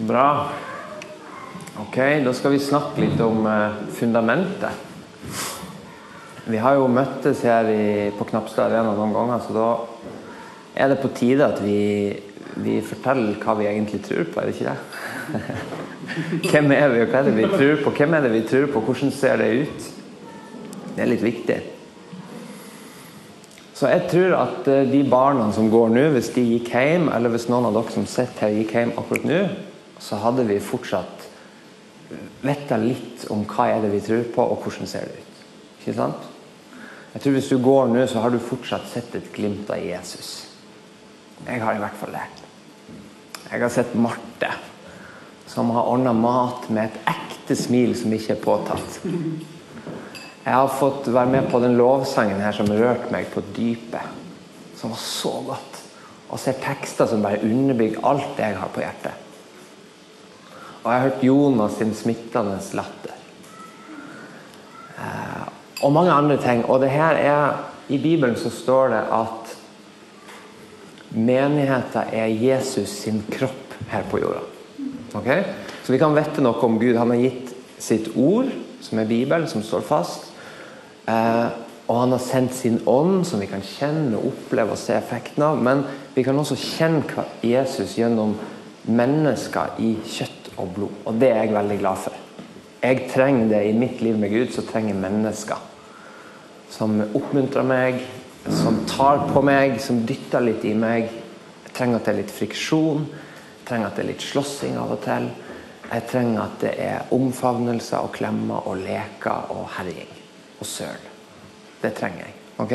Bra. Ok, da skal vi snakke litt om eh, fundamentet. Vi har jo møttes her i, på Knapstad Arena noen ganger, så da er det på tide at vi, vi forteller hva vi egentlig tror på, er det ikke det? Hvem er vi, og hva er det vi tror på? Hvem er det vi tror på? Hvordan ser det ut? Det er litt viktig. Så jeg tror at eh, de barna som går nå, hvis de gikk hjem, eller hvis noen av dere som sitter her, gikk hjem akkurat nå, så hadde vi fortsatt vite litt om hva er det vi tror på, og hvordan ser det ut. Ikke sant? Jeg tror Hvis du går nå, så har du fortsatt sett et glimt av Jesus. Jeg har i hvert fall det. Jeg har sett Marte, som har ordna mat med et ekte smil som ikke er påtatt. Jeg har fått være med på den lovsangen her som rørte meg på dypet. Som var så godt. Og ser tekster som bare underbygger alt det jeg har på hjertet. Og jeg har hørt Jonas sin smittende latter. Eh, og mange andre ting. Og det her er I Bibelen så står det at menigheten er Jesus sin kropp her på jorda. Ok? Så vi kan vite noe om Gud. Han har gitt sitt ord, som er Bibelen, som står fast. Eh, og han har sendt sin ånd, som vi kan kjenne, oppleve og se effekten av. Men vi kan også kjenne Jesus gjennom mennesker i kjøtt og blod. Og det er jeg veldig glad for. Jeg trenger det i mitt liv med Gud, så trenger jeg mennesker. Som oppmuntrer meg, som tar på meg, som dytter litt i meg. Jeg trenger at det er litt friksjon. Jeg trenger at det er litt slåssing av og til. Jeg trenger at det er omfavnelser og klemmer og leker og herjing og søl. Det trenger jeg. ok?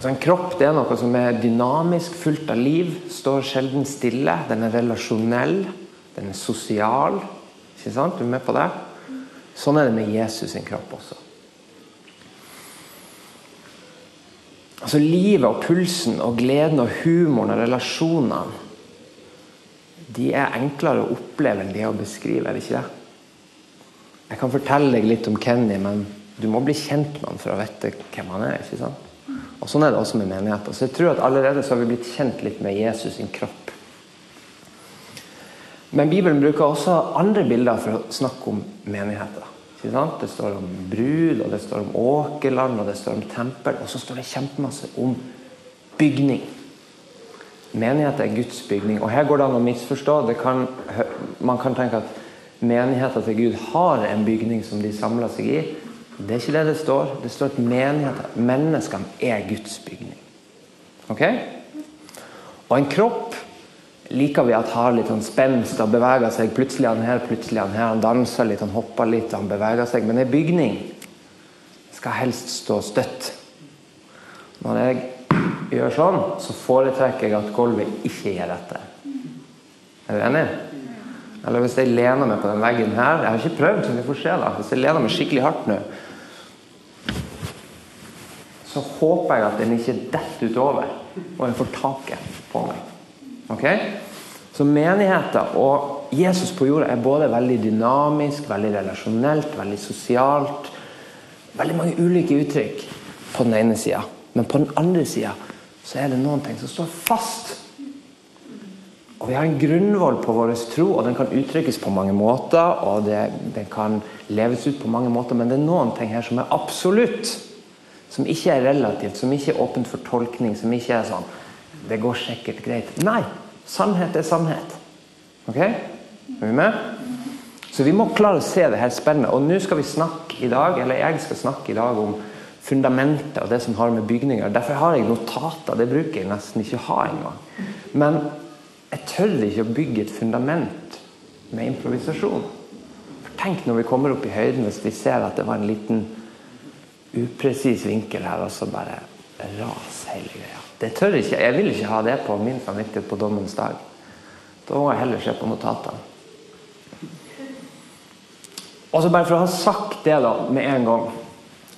Så En kropp det er noe som er dynamisk, fullt av liv, står sjelden stille. Den er relasjonell, den er sosial. Ikke sant? Du er med på det? Sånn er det med Jesus sin kropp også. Altså Livet og pulsen og gleden og humoren og relasjonene de er enklere å oppleve enn de å beskrive, er det ikke det? Jeg kan fortelle deg litt om Kenny, men du må bli kjent med han for å vite hvem han er. ikke sant? Og Sånn er det også med menigheten. Så jeg tror at allerede så har vi blitt kjent litt med Jesus sin kropp. Men Bibelen bruker også andre bilder for å snakke om menigheter. Det står om brud, og det står om åkerland, og det står om tempel. Og så står det kjempemasse om bygning. Menighet er Guds bygning. Og her går det an å misforstå. Kan, man kan tenke at menigheten til Gud har en bygning som de samler seg i. Det er ikke det det står. Det står at menigheter, menneskene er Guds bygning. Ok? Og en kropp liker vi at har litt sånn spenst og beveger seg. Plutselig er han her, plutselig er han her. Han danser litt, han hopper litt, han beveger seg. Men en bygning skal helst stå støtt. Når jeg gjør sånn, så foretrekker jeg at gulvet ikke gjør dette. Er du enig? Eller hvis jeg lener meg på den veggen her Jeg har ikke prøvd, så vi får se. da Hvis jeg lener meg skikkelig hardt nå, så håper jeg at den ikke detter utover, og jeg får taket på meg. Ok? Så menigheten og Jesus på jorda er både veldig dynamisk, veldig relasjonelt, veldig sosialt. Veldig mange ulike uttrykk på den ene sida. Men på den andre sida så er det noen ting som står fast. Og Vi har en grunnvoll på vår tro, og den kan uttrykkes på mange måter. og det, Den kan leves ut på mange måter, men det er noen ting her som er absolutt. Som ikke er relativt, som ikke er åpent for tolkning, som ikke er sånn Det går sikkert greit. Nei! Sannhet er sannhet. Ok? Er vi med? Så vi må klare å se det her spennet. Og nå skal vi snakke i dag, eller jeg skal snakke i dag om fundamentet og det som har med bygninger Derfor har jeg notater. Det bruker jeg nesten ikke å ha engang. Men jeg tør ikke å bygge et fundament med improvisasjon. For Tenk når vi kommer opp i høyden hvis vi ser at det var en liten upresis vinkel her, og så bare ras hele greia. Det tør ikke. Jeg vil ikke ha det på min samvittighet på dommens dag. Da må jeg heller se på notatene. Og så bare for å ha sagt det da, med en gang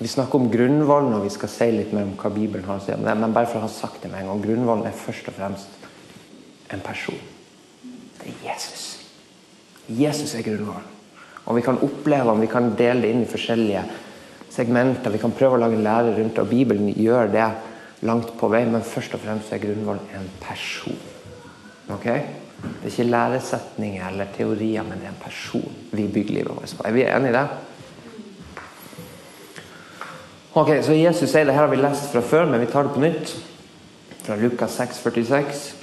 Vi snakker om grunnvollen, og vi skal si litt mer om hva Bibelen har å si om det. Men bare for å ha sagt det med en gang grunnvollen er først og fremst en person. Det er Jesus. Jesus er grunnvollen. Og vi kan oppleve ham, vi kan dele det inn i forskjellige segmenter. Vi kan prøve å lage en lære rundt det, og Bibelen gjør det langt på vei, men først og fremst er grunnvollen en person. Ok? Det er ikke læresetninger eller teorier, men det er en person vi bygger livet vårt på. Er vi enige i det? Ok, så Jesus sier det her har vi lest fra før, men vi tar det på nytt. Fra Lukas 6, 46.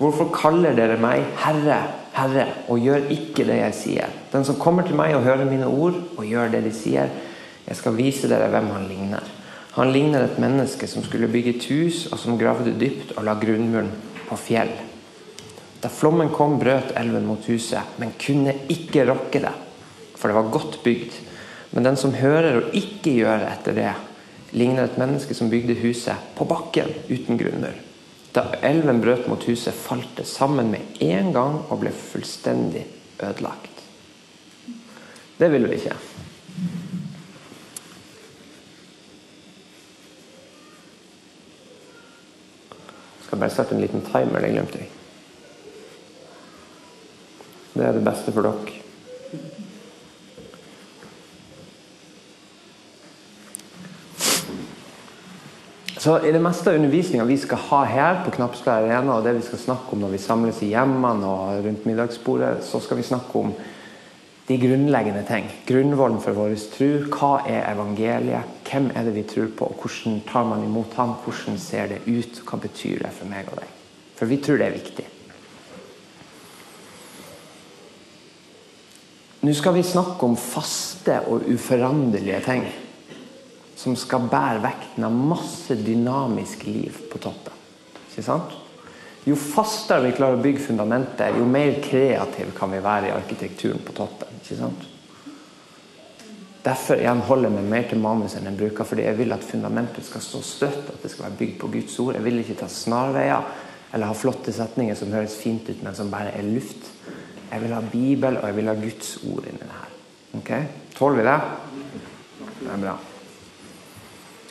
Hvorfor kaller dere meg Herre, Herre, og gjør ikke det jeg sier? Den som kommer til meg og hører mine ord og gjør det de sier, jeg skal vise dere hvem han ligner. Han ligner et menneske som skulle bygge et hus, og som gravde dypt og la grunnmuren på fjell. Da flommen kom, brøt elven mot huset, men kunne ikke rokke det, for det var godt bygd. Men den som hører og ikke gjør etter det, ligner et menneske som bygde huset på bakken uten grunnmur. Da elven brøt mot huset, falt det sammen med en gang og ble fullstendig ødelagt. Det vil vi ikke. Bare sette en liten timer. Det glemte jeg. Det er det beste for dere. Så I det meste av undervisninga vi skal ha her på Knappsberg arena, og det vi skal snakke om når vi samles i hjemmene og rundt middagsbordet, så skal vi snakke om de grunnleggende ting. Grunnvollen for vår tro. Hva er evangeliet? Hvem er det vi tror på? og Hvordan tar man imot ham? Hvordan ser det ut? Hva betyr det for meg og deg? For vi tror det er viktig. Nå skal vi snakke om faste og uforanderlige ting som skal bære vekten av masse dynamisk liv på toppen. Ikke sant? Jo fastere vi klarer å bygge fundamentet, jo mer kreative kan vi være i arkitekturen på toppen. Ikke sant? Derfor igjen holder jeg meg mer til manus enn jeg bruker, fordi jeg vil at fundamentet skal stå støtt, at det skal være bygd på Guds ord. Jeg vil ikke ta snarveier eller ha flotte setninger som høres fint ut, men som bare er luft. Jeg vil ha Bibel, og jeg vil ha Guds ord inni det her. Ok? Tåler vi det? Det er bra.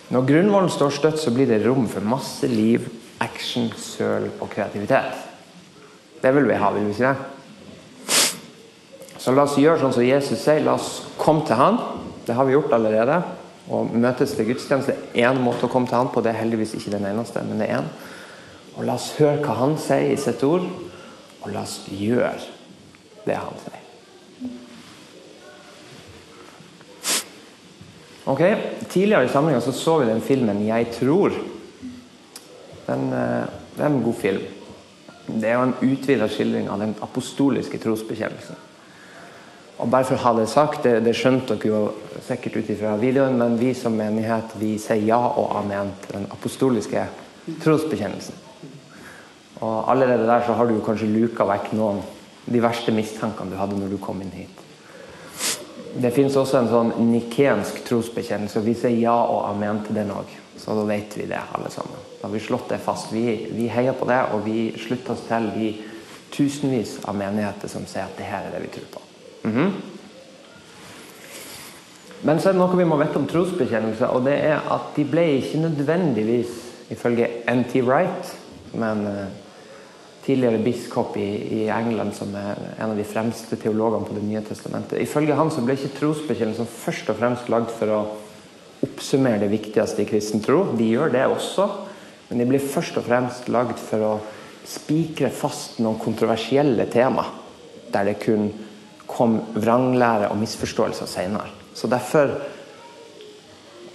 Når grunnvollen står støtt, så blir det rom for masse liv, action, søl og kreativitet. Det vil vi ha, vil vi ikke det? Så la oss gjøre sånn som Jesus sier. La oss komme til Han. Det har vi gjort allerede. Å møtes til gudstjeneste er én måte å komme til Han på. Det er heldigvis ikke den eneste, men det er én. Og la oss høre hva Han sier i sitt ord, og la oss gjøre det Han sier. Ok, Tidligere i samlinga så, så vi den filmen 'Jeg tror'. Den, eh, det er en god film. Det er jo en utvida skildring av den apostoliske trosbekjennelsen. Og bare for å ha Det sagt, det, det skjønte dere jo sikkert ut ifra videoen, men vi som menighet vi sier ja og amen til den apostoliske trosbekjennelsen. Og Allerede der så har du kanskje luka vekk noen de verste mistankene du hadde når du kom inn hit. Det finnes også en sånn nikensk trosbekjennelse, og vi sier ja og amen til den òg. Så da vet vi det, alle sammen. Da har vi slått det fast. Vi, vi heier på det, og vi slutter oss til de tusenvis av menigheter som sier at det her er det vi tror på. Mm -hmm. Men så er det noe vi må vite om trosbekjennelse, og det er at de ble ikke nødvendigvis, ifølge NT Wright, men uh, tidligere biskop i, i, England, som er en av de fremste teologene på Det nye testamentet. Ifølge han så ble ikke trosbekjennelsen først og fremst lagd for å oppsummere det viktigste i kristen tro. De gjør det også, men de blir først og fremst lagd for å spikre fast noen kontroversielle tema, der det kun kom vranglære og misforståelser senere. Så derfor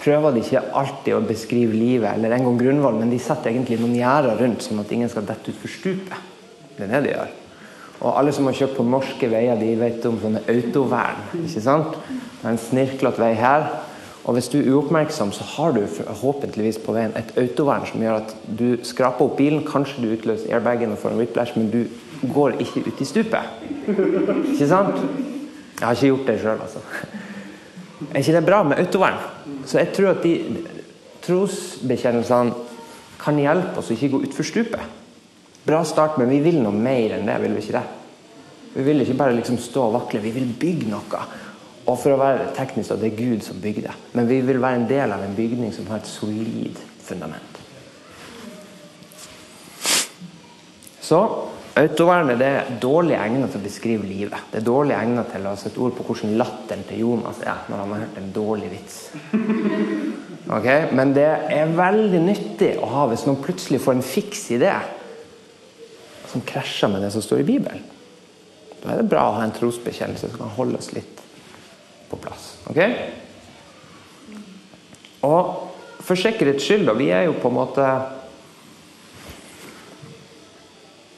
prøver de ikke alltid å beskrive livet eller en gang grunnvoll, men de setter egentlig noen gjerder rundt, sånn at ingen skal dette utfor stupet. Det er det de gjør. Og alle som har kjørt på norske veier, de vet om sånne autovern. ikke sant? Det er en snirklete vei her. Og hvis du er uoppmerksom, så har du forhåpentligvis på veien et autovern som gjør at du skraper opp bilen, kanskje du utløser airbagen og får en whiplash, men du går ikke ut i stupet. Ikke sant? Jeg har ikke gjort det sjøl, altså. Er ikke det bra med autovern? Så jeg tror at de trosbekjennelsene kan hjelpe oss å ikke gå utfor stupet. Bra start, men vi vil noe mer enn det, vil vi ikke det? Vi vil ikke bare liksom stå og vakle, vi vil bygge noe. Og for å være teknisk, så det er Gud som bygger det. Men vi vil være en del av en bygning som har et solid fundament. Så Autovernet er dårlig egnet til å beskrive livet. Det er dårlig egnet til å sette ord på hvordan latteren til Jonas er når han har hørt en dårlig vits. Okay? Men det er veldig nyttig å ha hvis noen plutselig får en fiks idé. som krasjer med det som står i Bibelen. Da er det bra å ha en trosbekjennelse som kan holde oss litt på plass. Okay? Og for sikkerhets skyld, da, vi er jo på en måte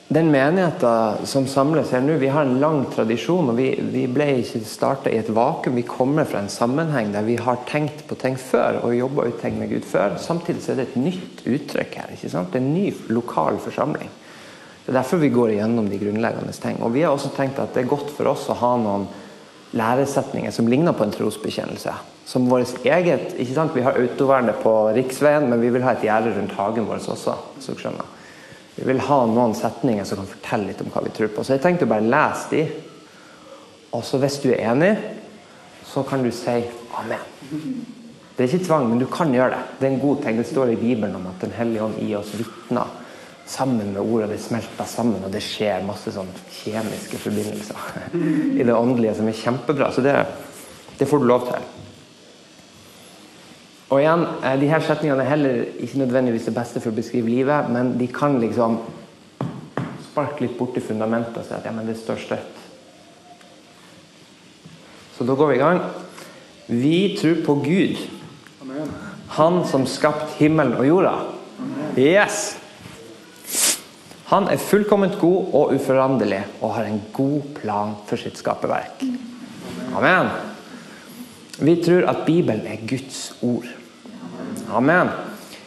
Den menigheten som samles her nå, vi har en lang tradisjon. og Vi, vi ble ikke starta i et vakuum. Vi kommer fra en sammenheng der vi har tenkt på ting før og jobba ut ting med Gud før. Samtidig så er det et nytt uttrykk her. ikke sant? Det er en ny lokal forsamling. Det er derfor vi går igjennom de grunnleggende ting. Og Vi har også tenkt at det er godt for oss å ha noen læresetninger som ligner på en trosbekjennelse. Som vårt eget, ikke sant? Vi har autovernet på riksveien, men vi vil ha et gjerde rundt hagen vår også. så skjønner skjønner. Vi vil ha noen setninger som kan fortelle litt om hva vi tror på. Så jeg tenkte å bare lese de. Og så hvis du er enig, så kan du si amen. Det er ikke tvang, men du kan gjøre det. Det er en god ting. Det står i Bibelen om at Den hellige ånd i oss vitner sammen med ordet. Det smelter sammen, og det skjer masse sånn kjemiske forbindelser i det åndelige som er kjempebra. Så det, det får du lov til. Og igjen, eh, de her setningene er heller ikke nødvendigvis det beste for å beskrive livet, men de kan liksom sparke litt borti fundamentet og si at ja, men det står støtt. Så da går vi i gang. Vi tror på Gud. Han som skapte himmelen og jorda. Yes! Han er fullkomment god og uforanderlig og har en god plan for sitt skaperverk. Amen. Vi tror at Bibelen er Guds ord. Amen.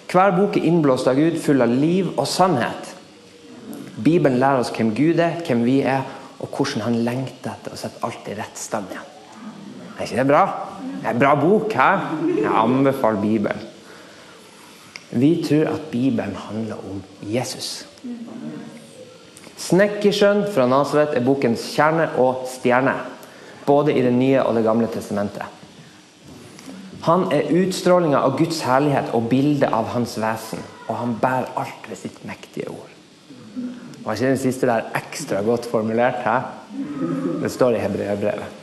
Hver bok er innblåst av Gud, full av liv og sannhet. Bibelen lærer oss hvem Gud er, hvem vi er, og hvordan han lengter etter å sette alt i rett stand igjen. Er ikke det bra? Det er en bra bok. Hæ? Jeg anbefaler Bibelen. Vi tror at Bibelen handler om Jesus. Snekkersønn fra Nasaret er bokens kjerne og stjerne. Både i Det nye og Det gamle testamentet. Han er utstrålinga av Guds herlighet og bildet av hans vesen. Og han bærer alt ved sitt mektige ord. Var ikke den siste der ekstra godt formulert? Her? Det står i hebreerbrevet.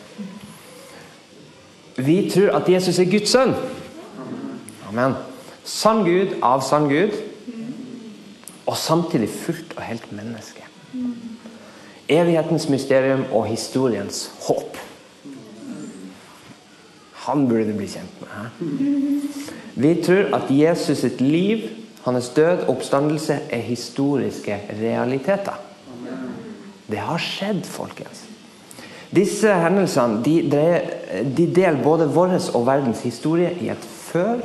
Vi tror at Jesus er Guds sønn. Amen. Sann Gud av sann Gud. Og samtidig fullt og helt menneske. Evighetens mysterium og historiens håp. Han burde du bli kjent med. Vi tror at Jesus sitt liv, hans død oppstandelse, er historiske realiteter. Det har skjedd, folkens. Disse hendelsene de, de deler både vår og verdens historie i et før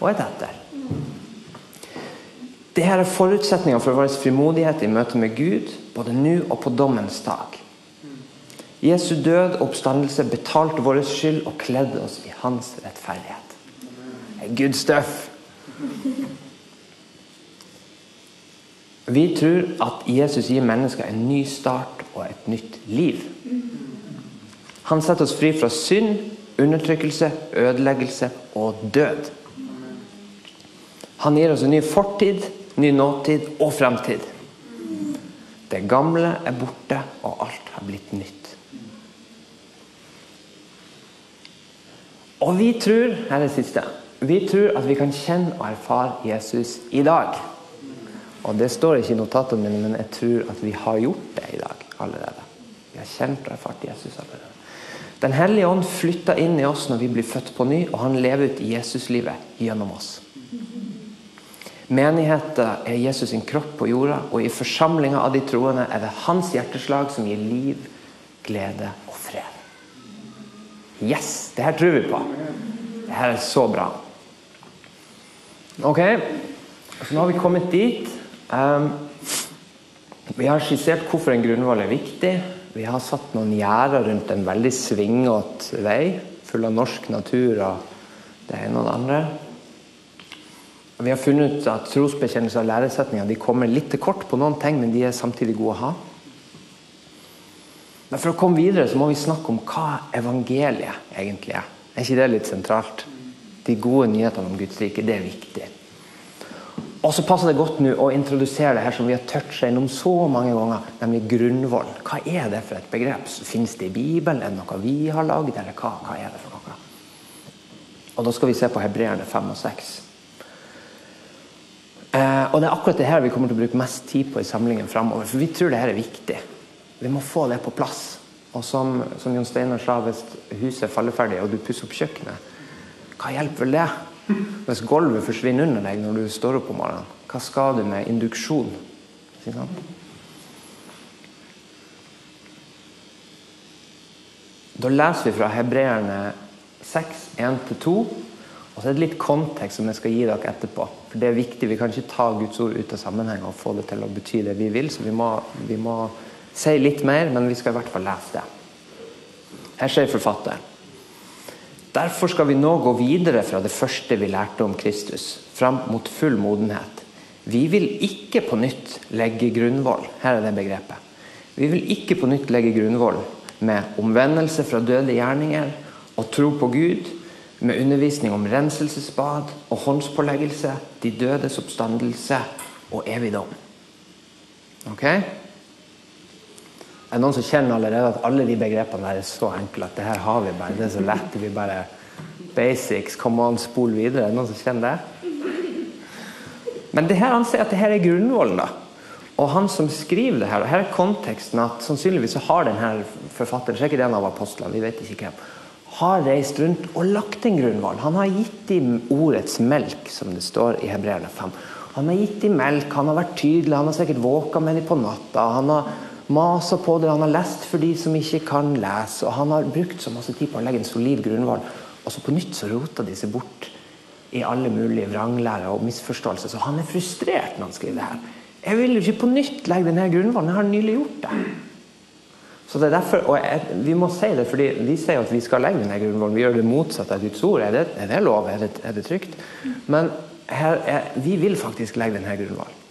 og et etter. Dette er forutsetninger for vår frimodighet i møte med Gud, både nå og på dommens dag. Jesu død oppstandelse betalte vår skyld og kledde oss i hans rettferdighet. Good stuff. Vi tror at Jesus gir mennesker en ny start og et nytt liv. Han setter oss fri fra synd, undertrykkelse, ødeleggelse og død. Han gir oss en ny fortid, ny nåtid og fremtid. Det gamle er borte, og alt har blitt nytt. Og vi tror her er det siste, vi tror at vi kan kjenne og erfare Jesus i dag. Og Det står ikke i notatene mine, men jeg tror at vi har gjort det i dag allerede. Vi har kjent og erfart Jesus allerede. Den hellige ånd flytter inn i oss når vi blir født på ny, og han lever ut Jesuslivet gjennom oss. Menigheten er Jesus sin kropp på jorda, og i forsamlinga av de troende er det hans hjerteslag som gir liv, glede og. Yes! Det her tror vi på. Det her er så bra. Ok, så nå har vi kommet dit. Um, vi har skissert hvorfor en grunnvoll er viktig. Vi har satt noen gjerder rundt en veldig svingete vei, full av norsk natur og det ene og det andre. Vi har funnet ut at trosbekjennelser og læresetninger de kommer litt til kort på noen ting, men de er samtidig gode å ha. Men for å komme videre så må vi snakke om hva evangeliet egentlig er. Er ikke det litt sentralt? De gode nyhetene om Guds rike, det er viktig. Og så passer det godt nå å introdusere det her som vi har toucha innom så mange ganger, nemlig grunnvoll. Hva er det for et begrep? Fins det i Bibelen? Er det noe vi har lagd, eller hva, hva er det for noe? Og Da skal vi se på hebreerne 5 og 6. Eh, og det er akkurat det her vi kommer til å bruke mest tid på i samlingen framover. For vi tror det her er viktig. Vi må få det på plass. Og som, som Jon Steinar sa, hvis huset er falleferdig og du pusser opp kjøkkenet, hva hjelper vel det? Hvis gulvet forsvinner under deg når du står opp om morgenen, hva skal du med induksjon? Da leser vi fra Hebreerne 6, 1-2. Og så er det litt kontekst som jeg skal gi dere etterpå. For Det er viktig. Vi kan ikke ta Guds ord ut av sammenheng og få det til å bety det vi vil. Så vi må, vi må si litt mer, men vi skal i hvert fall lese det. Her sier forfatteren. Derfor skal vi nå gå videre fra det første vi lærte om Kristus, fram mot full modenhet. Vi vil ikke på nytt legge grunnvoll. Her er det begrepet. Vi vil ikke på nytt legge grunnvoll med omvendelse fra døde gjerninger og tro på Gud, med undervisning om renselsesbad og håndspåleggelse, de dødes oppstandelse og evig dom. Ok? Er det noen som kjenner allerede at alle de begrepene der er så enkle at det her har vi bare, det er så lett. Vi bare Basics, come on, spol videre. Er det noen som kjenner det? Men det her, han sier at det her er grunnvollen. da. Og han som skriver det her, og her er konteksten at sannsynligvis så har denne forfatteren, så er ikke det en av apostlene, vi vet ikke hvem, har reist rundt og lagt en grunnvoll. Han har gitt dem ordets melk, som det står i Hebreerne 5. Han har gitt dem melk, han har vært tydelig, han har sikkert våka med dem på natta. Han har masa på det, han har lest for de som ikke kan lese. Og han har brukt så masse tid på å legge en solid grunnvoll. Og så på nytt så roter de seg bort i alle mulige vranglærer og misforståelser. Så han er frustrert når han skriver det her. Jeg vil jo ikke på nytt legge denne grunnvollen, jeg har nylig gjort det. Så det er derfor, og jeg, Vi må si det, fordi vi sier at vi skal legge denne grunnvollen. Vi gjør det motsatte av Guds ord. Er det, er det lov? Er det, er det trygt? Men her er, vi vil faktisk legge denne grunnvollen.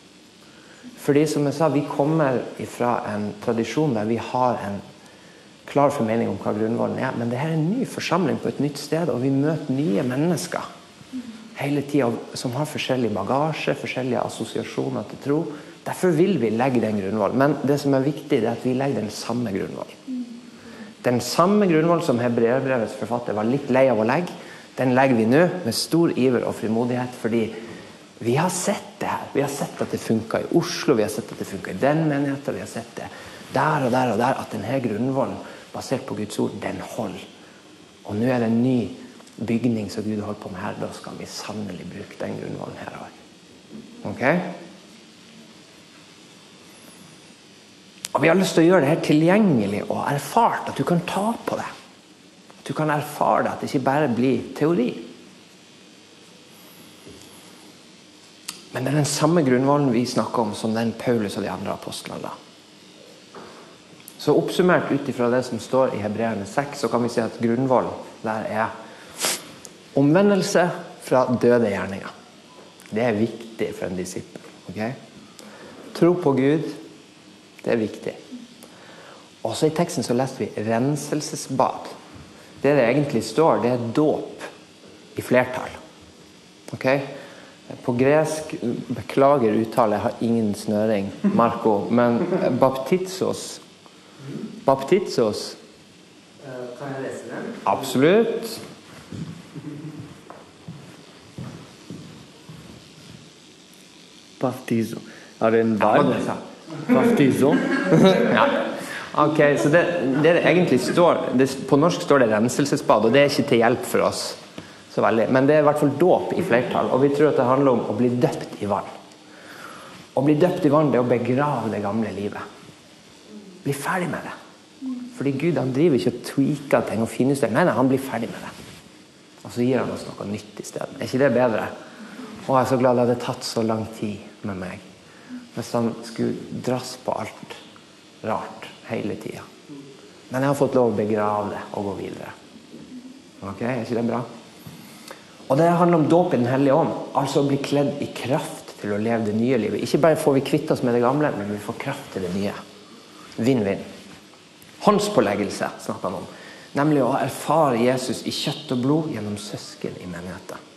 Fordi som jeg sa, vi kommer fra en tradisjon der vi har en klar formening om hva grunnvollen er. Men det her er en ny forsamling på et nytt sted, og vi møter nye mennesker hele tida som har forskjellig bagasje, forskjellige assosiasjoner til tro. Derfor vil vi legge den grunnvollen. Men det som er viktig, er at vi legger den samme grunnvollen. Den samme grunnvollen som hebreerbrevets forfatter var litt lei av å legge, den legger vi nå med stor iver og frimodighet, fordi vi har sett det her. Vi har sett at det funka i Oslo, vi har sett at det funka i den menigheten, vi har sett det der og der og der, at denne grunnvollen basert på Guds ord, den holder. Og nå er det en ny bygning som Gud holder på med her. Da skal vi sannelig bruke den grunnvollen her òg. Ok? Og Vi har lyst til å gjøre det her tilgjengelig og erfart, at du kan ta på det. At du kan erfare det, at det ikke bare blir teori. Men det er den samme grunnvollen vi snakker om som den Paulus og de andre apostlene la. Så oppsummert ut ifra det som står i Hebreerne 6, så kan vi si at grunnvollen der er omvendelse fra døde gjerninger. Det er viktig for en disippel. Okay? Tro på Gud det er viktig. Også i teksten så leste vi 'renselsesbad'. Det det egentlig står, det er dåp i flertall. Ok? På gresk Beklager uttale, jeg har ingen snøring, Marco. Men baptizos Baptizos Kan jeg lese den? Absolutt. Baptizo. Er det en Ja, verb? du. Baptizo? Ja. Ok, så det, det det egentlig står det, På norsk står det renselsesbad, og det er ikke til hjelp for oss. Så veldig. Men det er i hvert fall dåp i flertall, og vi tror at det handler om å bli døpt i vann. Å bli døpt i vann det er å begrave det gamle livet. Bli ferdig med det. Fordi Gud han driver ikke og tweaker ting og finjusterer. Nei, nei, han blir ferdig med det. Og så gir han oss noe nytt isteden. Er ikke det bedre? Å, jeg er så glad det hadde tatt så lang tid med meg. Hvis han skulle drass på alt rart hele tida. Men jeg har fått lov å begrave det og gå videre. Ok, Er ikke det bra? Og Det handler om dåp i Den hellige ånd. Altså å bli kledd i kraft til å leve det nye livet. Ikke bare får vi kvitt oss med det gamle, men vi får kraft til det nye. Vinn-vinn. Håndspåleggelse snakker han om. Nemlig å erfare Jesus i kjøtt og blod gjennom søsken i menigheten.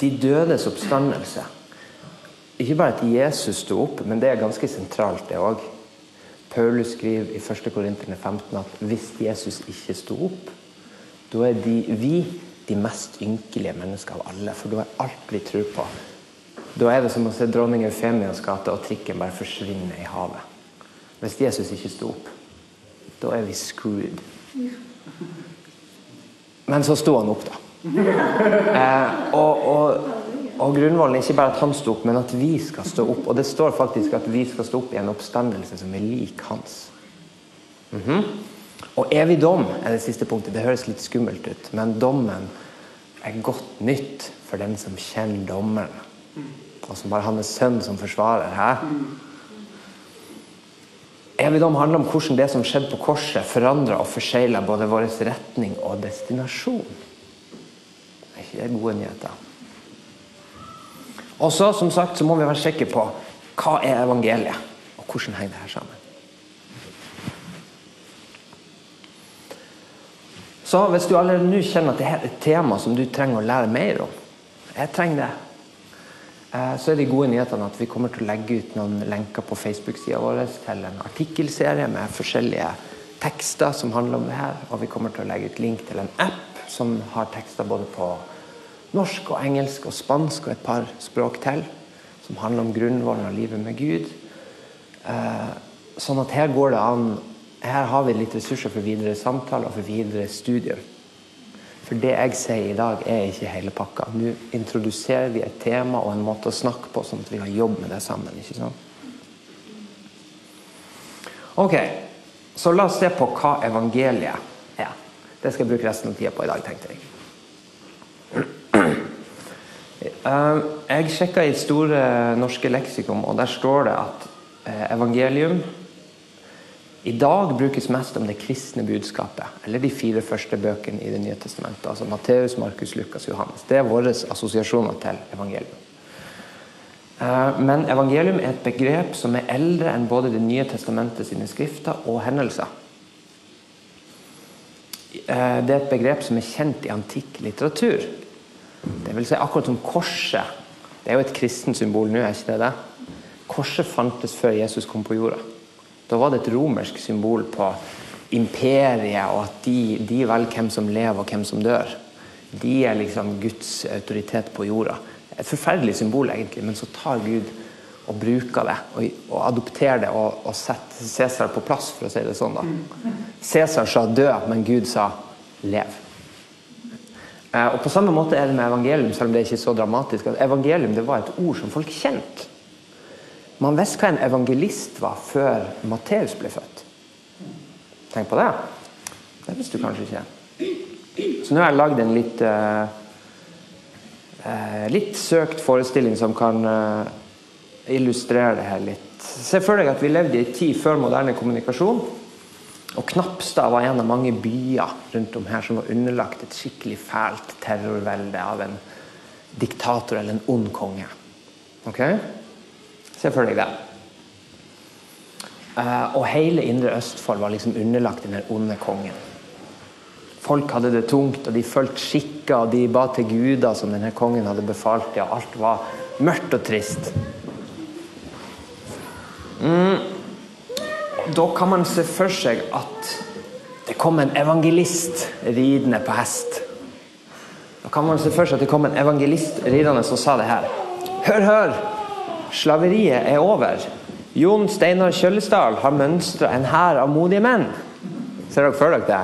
De dødes oppstandelse. Ikke bare at Jesus sto opp, men det er ganske sentralt, det òg. Paulus skriver i 1. Korinterne 15 at hvis Jesus ikke sto opp, da er de, vi de mest ynkelige mennesker av alle. For da er alt vi tror på. Da er det som å se dronning Eufemias gate og trikken bare forsvinne i havet. Hvis Jesus ikke sto opp, da er vi screwed. Men så sto han opp, da. Eh, og, og, og grunnvollen er ikke bare at han sto opp, men at vi skal stå opp. Og det står faktisk at vi skal stå opp i en oppstandelse som er lik hans. Mhm. Og evig dom er det siste punktet. Det høres litt skummelt ut, men dommen er godt nytt for den som kjenner dommeren. Og som har hans sønn som forsvarer. Hæ? Evig dom handler om hvordan det som skjedde på korset, forandra og forsegla både vår retning og destinasjon. Er ikke det gode nyheter? Og så, som sagt, så må vi være sikre på hva er evangeliet, og hvordan henger det her sammen. Så hvis du allerede nå kjenner at det er et tema som du trenger å lære mer om, jeg trenger det, eh, så er de gode nyhetene at vi kommer til å legge ut noen lenker på Facebook-sida vår til en artikkelserie med forskjellige tekster som handler om det her. Og vi kommer til å legge ut link til en app som har tekster både på norsk og engelsk og spansk og et par språk til. Som handler om grunnvollen av livet med Gud. Eh, sånn at her går det an her har vi litt ressurser for videre samtale og for videre studium. For det jeg sier i dag, er ikke hele pakka. Nå introduserer vi et tema og en måte å snakke på, sånn at vi kan jobbe med det sammen. ikke sant? Ok, så la oss se på hva evangeliet er. Det skal jeg bruke resten av tida på i dag, tenkte jeg. Eh, Jeg sjekka i Store norske leksikon, og der står det at eh, evangelium i dag brukes mest om det kristne budskapet, eller de fire første bøkene i Det nye testamentet. altså Matteus, Markus, Lukas, Johannes. Det er våre assosiasjoner til evangelium. Eh, Men evangelium er et begrep som er eldre enn både Det nye testamentet sine skrifter og hendelser. Eh, Det er et begrep som er kjent i antikk litteratur. Det vil si akkurat som korset. Det er jo et kristent symbol nå, er ikke det det? Korset fantes før Jesus kom på jorda. Da var det et romersk symbol på imperiet, og at de, de velger hvem som lever og hvem som dør. De er liksom Guds autoritet på jorda. Et forferdelig symbol, egentlig, men så tar Gud og bruker det og, og adopterer det og, og setter Cæsar på plass, for å si det sånn. da. Cæsar sa dø, men Gud sa lev. Eh, og På samme måte er det med evangelium, selv om det er ikke så dramatisk. Evangelium det var et ord som folk kjente. Man visste hva en evangelist var før Matteus ble født. Tenk på det. Det visste du kanskje ikke. Så nå har jeg lagd en litt uh, uh, litt søkt forestilling som kan uh, illustrere det her litt. Se for deg at vi levde i en tid før moderne kommunikasjon. Og Knapstad var en av mange byer rundt om her som var underlagt et skikkelig fælt terrorvelde av en diktator eller en ond konge. Ok? Se for deg det. Eh, og hele Indre Østfold var liksom underlagt den onde kongen. Folk hadde det tungt, og de fulgte skikker, og de ba til guder som denne kongen hadde befalt dem, og alt var mørkt og trist. Mm. Da kan man se for seg at det kom en evangelist ridende på hest. Da kan man se for seg at det kom en evangelist ridende som sa det her. Hør, hør! Slaveriet er over. Jon Steinar Kjøllesdal har mønstra en hær av modige menn. Ser dere for dere det?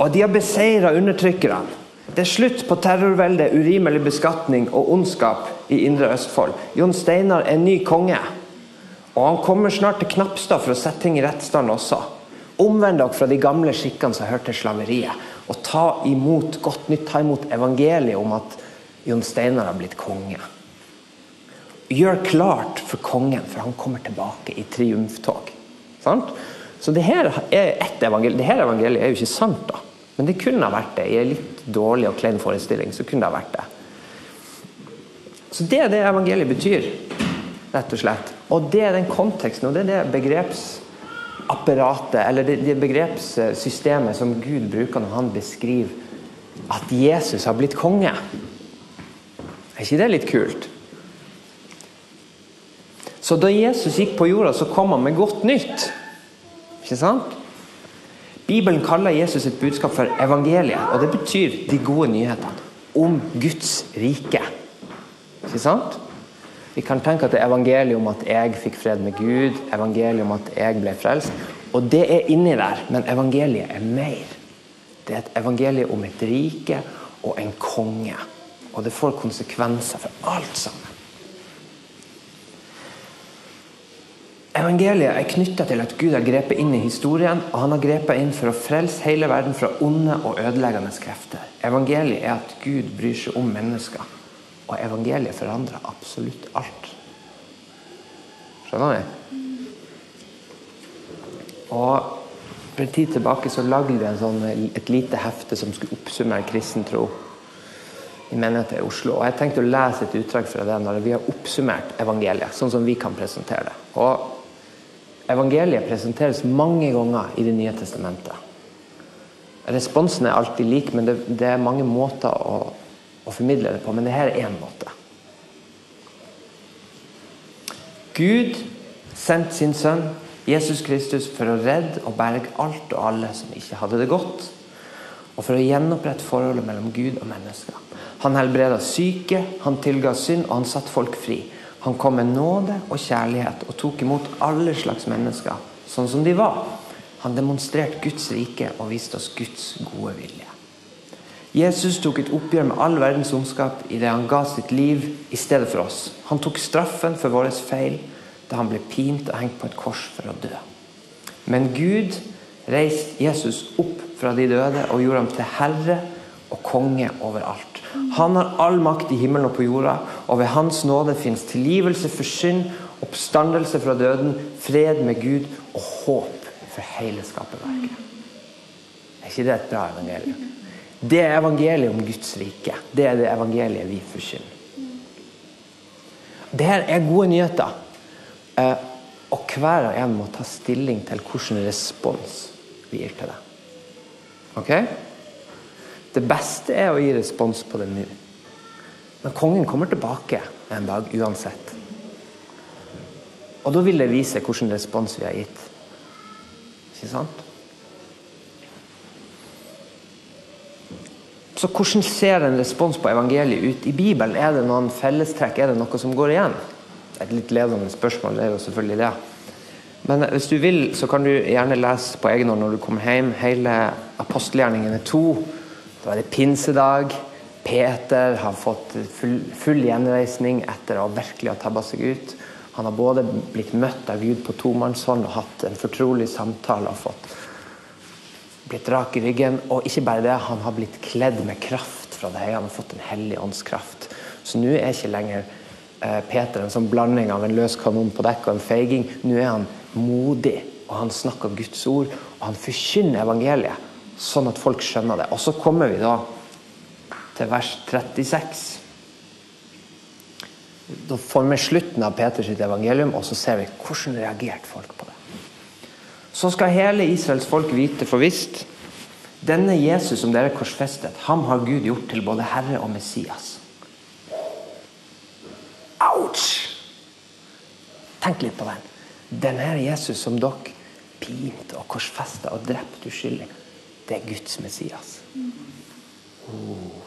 Og de har beseira undertrykkerne. Det er slutt på terrorveldet, urimelig beskatning og ondskap i Indre Østfold. Jon Steinar er ny konge. Og han kommer snart til Knapstad for å sette ting i rettsstand også. Omvend dere fra de gamle skikkene som hørte til slaveriet, og ta imot godt nytt, ta imot evangeliet om at Jon Steinar har blitt konge. Gjør klart for kongen, for han kommer tilbake i triumftog. Sant? Så det her er et evangelium. Det her evangeliet er jo ikke sant, da. Men det kunne ha vært det. I en litt dårlig og klein forestilling så kunne det ha vært det. Så det er det evangeliet betyr, rett og slett. Og det er den konteksten, og det er det begrepsapparatet, eller det, det begrepssystemet som Gud bruker når han beskriver at Jesus har blitt konge. Er ikke det litt kult? Så da Jesus gikk på jorda, så kom han med godt nytt. Ikke sant? Bibelen kaller Jesus et budskap for evangeliet, og det betyr de gode nyhetene om Guds rike. Ikke sant? Vi kan tenke at det er evangeliet om at jeg fikk fred med Gud, evangeliet om at jeg ble frelst. Og det er inni der, men evangeliet er mer. Det er et evangelium om et rike og en konge. Og det får konsekvenser for alt sammen. Evangeliet er knytta til at Gud har grepet inn i historien, og han har grepet inn for å frelse hele verden fra onde og ødeleggende krefter. Evangeliet er at Gud bryr seg om mennesker, og evangeliet forandrer absolutt alt. Skjønner du? Og For en tid tilbake så lagde vi en sånn, et lite hefte som skulle oppsummere kristen tro i menigheten i Oslo. Og Jeg tenkte å lese et utdrag fra det når vi har oppsummert evangeliet, sånn som vi kan presentere det. Og Evangeliet presenteres mange ganger i Det nye testamentet. Responsen er alltid lik, men det, det er mange måter å, å, formidle det på. Men dette er én måte. Gud sendte sin sønn Jesus Kristus for å redde og berge alt og alle som ikke hadde det godt. Og for å gjenopprette forholdet mellom Gud og mennesker. Han helbreda syke, han tilga synd, og han satte folk fri. Han kom med nåde og kjærlighet og tok imot alle slags mennesker sånn som de var. Han demonstrerte Guds rike og viste oss Guds gode vilje. Jesus tok et oppgjør med all verdens ondskap idet han ga sitt liv i stedet for oss. Han tok straffen for vår feil da han ble pint og hengt på et kors for å dø. Men Gud reiste Jesus opp fra de døde og gjorde ham til herre og konge over alt. Han har all makt i himmelen og på jorda, og ved Hans nåde fins tilgivelse for synd, oppstandelse fra døden, fred med Gud og håp for hele skaperverket. Er ikke det et bra evangelium? Det er evangeliet om Guds rike. Det er det evangeliet vi forkynner. Dette er gode nyheter. Eh, og hver og en må ta stilling til hvilken respons vi gir til det. Ok? Det beste er å gi respons på det nå. Men kongen kommer tilbake en dag uansett. Og da vil det vise hvilken respons vi har gitt. Ikke sant? Så hvordan ser en respons på evangeliet ut i Bibelen? Er det noen fellestrekk? Er det noe som går igjen? Et litt ledende spørsmål det er jo selvfølgelig det. Men hvis du vil, så kan du gjerne lese på egen hånd når du kommer hjem hele apostelgjerningene 2. Da er det pinsedag. Peter har fått full, full gjenreisning etter å virkelig ha tabba seg ut. Han har både blitt møtt av Gud på tomannshånd og hatt en fortrolig samtale og fått blitt rak i ryggen. Og ikke bare det, han har blitt kledd med kraft fra det høye. Han har fått en hellig åndskraft. Så nå er ikke lenger eh, Peter en sånn blanding av en løs kanon på dekk og en feiging. Nå er han modig, og han snakker Guds ord, og han forkynner evangeliet sånn at folk skjønner det. Og så kommer vi da til vers 36. Da får vi slutten av Peters evangelium, og så ser vi hvordan reagerte folk på det. Så skal hele Israels folk vite for visst denne Jesus som dere korsfestet, ham har Gud gjort til både Herre og Messias. Ouch! Tenk litt på den. Denne Jesus som dere pinte og korsfesta og drepte uskyldig. Det er Guds Messias. Oh.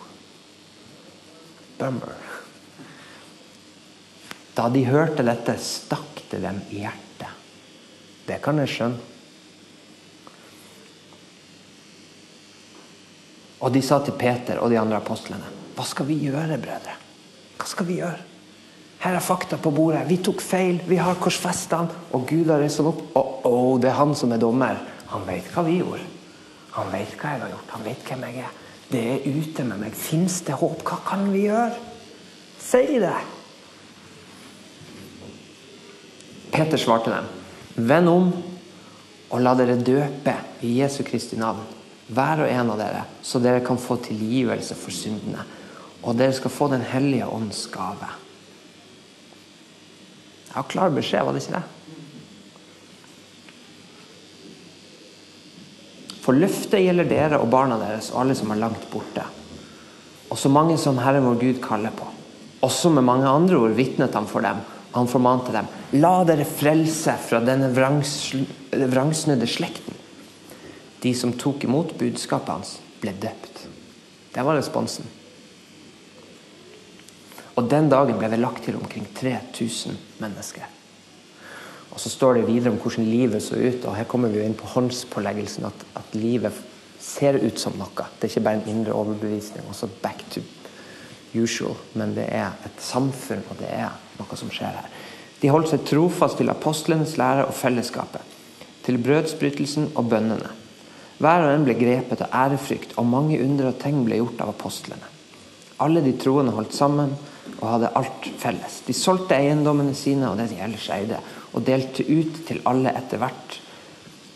Bummer. Da de hørte dette, stakk det dem i hjertet. Det kan jeg skjønne. Og de sa til Peter og de andre apostlene Hva skal vi gjøre, brødre? Hva skal vi gjøre? Her er fakta på bordet. Vi tok feil. Vi har korsfesta han, og Gud har reist ham opp. Og oh, det er han som er dommer. Han vet hva vi gjorde. Han vet hva jeg har gjort. Han vet hvem jeg er. Det er ute med meg. Fins det håp? Hva kan vi gjøre? Si det! Peter svarte dem. Vend om og la dere døpe i Jesu Kristi navn, hver og en av dere, så dere kan få tilgivelse for syndene. Og dere skal få Den hellige ånds gave. Ja, klar beskjed, var det ikke det? For løftet gjelder dere og barna deres og alle som er langt borte. Og så mange som Herren vår Gud kaller på. Også med mange andre ord vitnet han for dem. Han formante dem. La dere frelse fra denne vrangsnudde slekten. De som tok imot budskapet hans, ble døpt. Det var responsen. Og den dagen ble det lagt til omkring 3000 mennesker. Og Så står det videre om hvordan livet så ut, og her kommer vi jo inn på håndspåleggelsen. At, at livet ser ut som noe. Det er ikke bare en indre overbevisning. også back to usual, Men det er et samfunn, og det er noe som skjer her. De holdt seg trofast til apostlenes lære og fellesskapet. Til brødsbrytelsen og bønnene. Hver og en ble grepet av ærefrykt, og mange under og tegn ble gjort av apostlene. Alle de troende holdt sammen og hadde alt felles. De solgte eiendommene sine og det de ellers eide, og delte ut til alle etter hvert,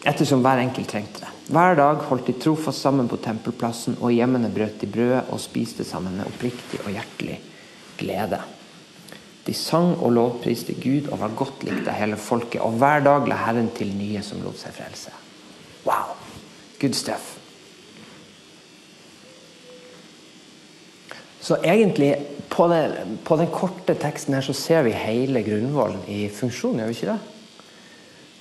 ettersom hver enkelt trengte det. Hver dag holdt de trofast sammen på tempelplassen, og hjemmene brøt de brødet og spiste sammen med oppriktig og hjertelig glede. De sang og lovpriste Gud og var godt likt av hele folket, og hver dag la Herren til nye som lot seg frelse. Wow! Good stuff. Så egentlig, på, det, på, den korte teksten her så ser vi hele grunnvollen i funksjon, gjør vi ikke det?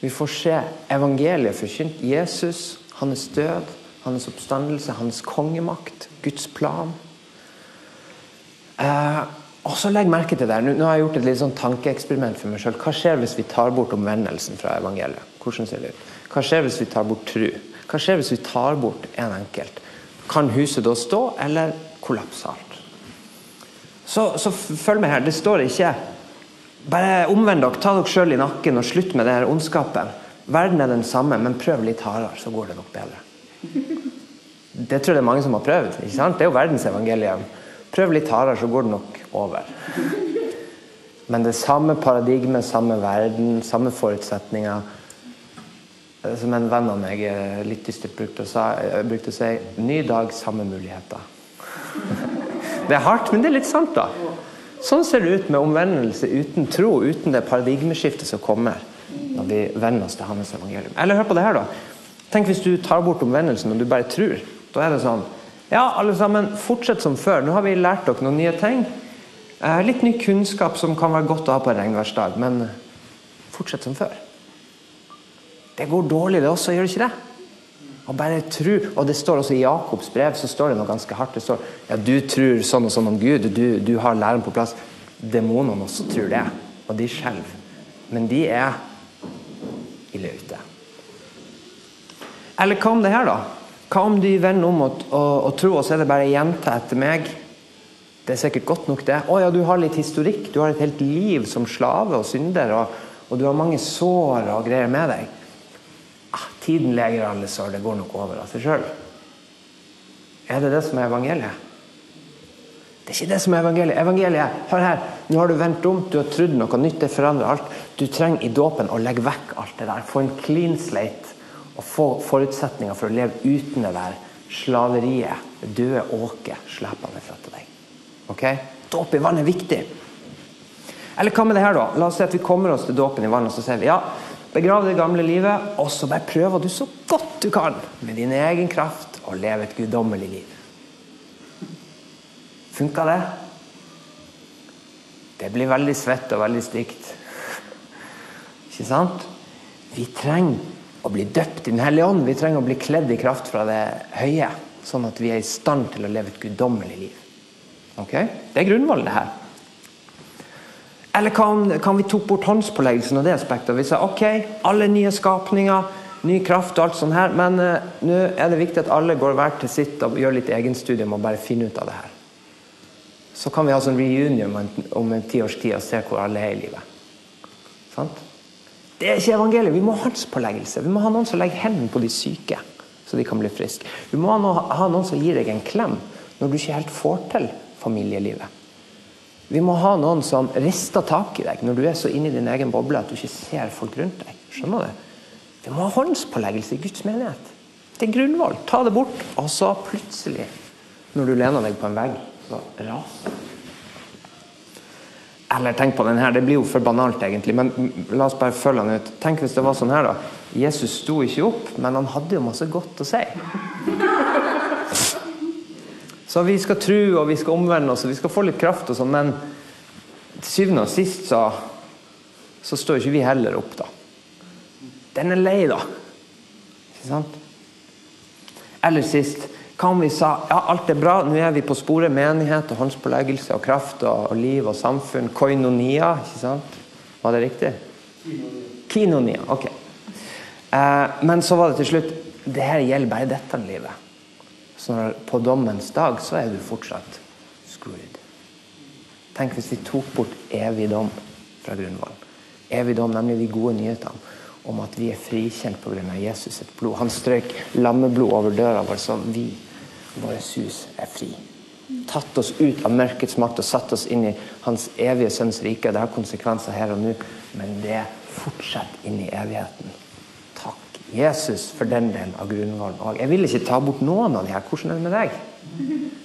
Vi får se evangeliet forkynt. Jesus, hans død, hans oppstandelse, hans kongemakt, Guds plan. Eh, og så legg merke til det. Nå, nå har jeg gjort et litt sånn tankeeksperiment for meg sjøl. Hva skjer hvis vi tar bort omvendelsen fra evangeliet? Hvordan ser det ut? Hva skjer hvis vi tar bort tru? Hva skjer hvis vi tar bort en enkelt? Kan huset da stå, eller kollapser alt? Så, så følg med her. Det står ikke bare omvend dere, ta dere sjøl i nakken og slutt med denne ondskapen. Verden er den samme, men prøv litt hardere, så går det nok bedre. Det tror jeg det er mange som har prøvd. ikke sant? Det er jo verdensevangeliet. Prøv litt hardere, så går det nok over. Men det samme paradigmet, samme verden, samme forutsetninger. Som en venn av meg eh, litt dystert brukte, brukte å si Ny dag, samme muligheter. Det er hardt, men det er litt sant, da. Sånn ser det ut med omvendelse uten tro, uten det paradigmeskiftet som kommer når vi venner oss til hans evangelium. Eller hør på det her, da. Tenk hvis du tar bort omvendelsen og du bare tror. Da er det sånn Ja, alle sammen, fortsett som før. Nå har vi lært dere noen nye ting. Eh, litt ny kunnskap som kan være godt å ha på en regnværsdag, men fortsett som før. Det går dårlig, det også, gjør det ikke det? Og bare tro. Og det står også i Jakobs brev så står det noe ganske hardt. Det står ja, du tror sånn og sånn om Gud, du, du har læren på plass. Demonene også tror det, og de skjelver. Men de er ille ute. Eller hva om det her, da? Hva om de vender om og, og, og tror, og så er det bare gjenta etter meg? Det er sikkert godt nok, det. Å ja, du har litt historikk. Du har et helt liv som slave og synder, og, og du har mange sår og greier med deg. Tiden leger alle sår, det går nok over av seg sjøl. Er det det som er evangeliet? Det er ikke det som er evangeliet. Evangeliet hør her, nå har du vendt om, du har trodd noe nytt, det forandrer alt. Du trenger i dåpen å legge vekk alt det der. Få en clean slate og få forutsetninger for å leve uten det der slaveriet, døde åket, slepende fra til deg. Ok? Dåp i vann er viktig. Eller hva med det her, da? La oss si at vi kommer oss til dåpen i vann, og så sier vi ja, Begrav det gamle livet, og så bare prøver du så godt du kan med din egen kraft å leve et guddommelig liv. Funka det? Det blir veldig svett og veldig stygt. Ikke sant? Vi trenger å bli døpt i Den hellige ånd. Vi trenger å bli kledd i kraft fra det høye, sånn at vi er i stand til å leve et guddommelig liv. Ok? Det er grunnvollen, det her. Eller kan, kan vi tok bort håndspåleggelsen og det aspektet? Vi sa ok, alle nye skapninger, ny kraft og alt sånt her, men uh, nå er det viktig at alle går hver til sitt og gjør litt egenstudium og bare finner ut av det her. Så kan vi ha sånn reunion om en, om en ti tid og se hvor alle er i livet. Sant? Det er ikke evangeliet. Vi må ha håndspåleggelse. Vi må ha noen som legger hendene på de syke, så de kan bli friske. Vi må ha noen som gir deg en klem når du ikke helt får til familielivet. Vi må ha noen som rister tak i deg når du er så inne i din egen boble at du ikke ser folk rundt deg. Skjønner du? Vi må ha håndspåleggelse i Guds menighet. Det er grunnvoll. Ta det bort, og så plutselig, når du lener deg på en vegg, så raser Eller tenk på den her, det blir jo for banalt egentlig, men la oss bare følge den ut. Tenk hvis det var sånn her, da. Jesus sto ikke opp, men han hadde jo masse godt å si. Så vi skal tro og vi skal omvende oss og vi skal få litt kraft, og sånn, men til syvende og sist så, så står ikke vi heller opp, da. Den er lei, da. Ikke sant? Eller sist om vi sa ja, alt er bra, nå er vi på sporet menighet og håndspåleggelse og kraft og, og liv og samfunn. Koinonia, ikke sant? Var det riktig? Kinonia. Ok. Eh, men så var det til slutt det her gjelder bare dette livet. Så på dommens dag så er du fortsatt screwed. Tenk hvis vi tok bort evig dom fra grunnvollen. Evig dom, nemlig de gode nyhetene om at vi er frikjent pga. Jesus sitt blod. Han strøk lammeblod over døra vår, så vi, våre hus, er fri. Tatt oss ut av mørkets makt og satt oss inn i hans evige sønns rike. Det har konsekvenser her og nå, men det fortsetter inn i evigheten. Jesus, for den delen av grunnvollen òg. Jeg vil ikke ta bort noen av de her. Hvordan er det med deg?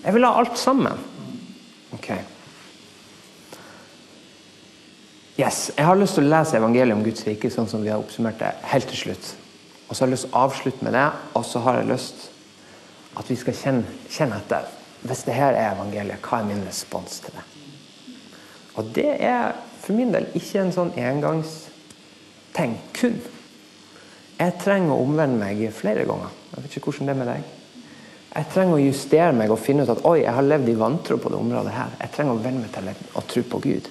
Jeg vil ha alt sammen. Ok. Yes, Jeg har lyst til å lese evangeliet om Guds rike sånn som vi har oppsummert det helt til slutt. Og så har jeg lyst til å avslutte med det, og så har jeg lyst at vi skal kjenne, kjenne etter. Hvis det her er evangeliet, hva er min respons til det? Og det er for min del ikke en sånn engangsting kun. Jeg trenger å omvende meg flere ganger. Jeg vet ikke hvordan det er med deg. Jeg trenger å justere meg og finne ut at oi, jeg har levd i vantro på det området her. Jeg trenger å venne meg til å tro på Gud.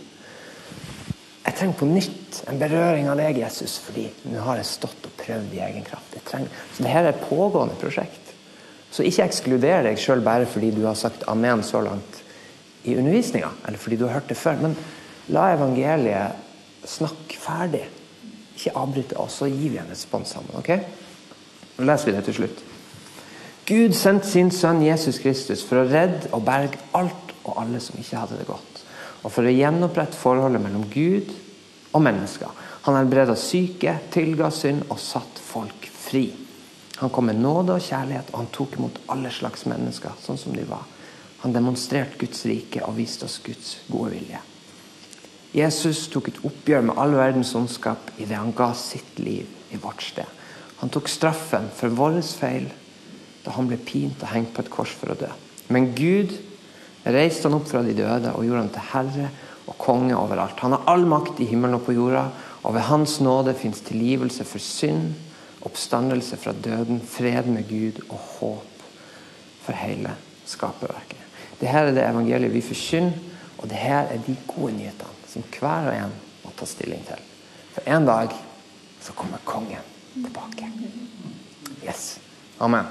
Jeg trenger på nytt en berøring av deg, Jesus, fordi nå har jeg stått og prøvd i egen kraft. så dette er et pågående prosjekt. Så ikke ekskluder deg sjøl bare fordi du har sagt amen så langt i undervisninga, eller fordi du har hørt det før. Men la evangeliet snakke ferdig. Ikke avbryte oss, så gir vi en respons sammen. ok? Nå leser vi det til slutt. Gud sendte sin sønn Jesus Kristus for å redde og berge alt og alle som ikke hadde det godt og for å gjenopprette forholdet mellom Gud og mennesker. Han helbreda syke, tilga synd og satt folk fri. Han kom med nåde og kjærlighet, og han tok imot alle slags mennesker sånn som de var. Han demonstrerte Guds rike og viste oss Guds gode vilje. Jesus tok et oppgjør med all verdens ondskap idet han ga sitt liv i vårt sted. Han tok straffen for vår feil da han ble pint og hengt på et kors for å dø. Men Gud reiste han opp fra de døde og gjorde han til herre og konge overalt. Han har all makt i himmelen og på jorda, og ved Hans nåde fins tilgivelse for synd, oppstandelse fra døden, fred med Gud og håp for hele skaperverket. Dette er det evangeliet vi forkynner, og dette er de gode nyhetene som hver og en må ta stilling til. For en dag så kommer kongen tilbake. Yes. Amen.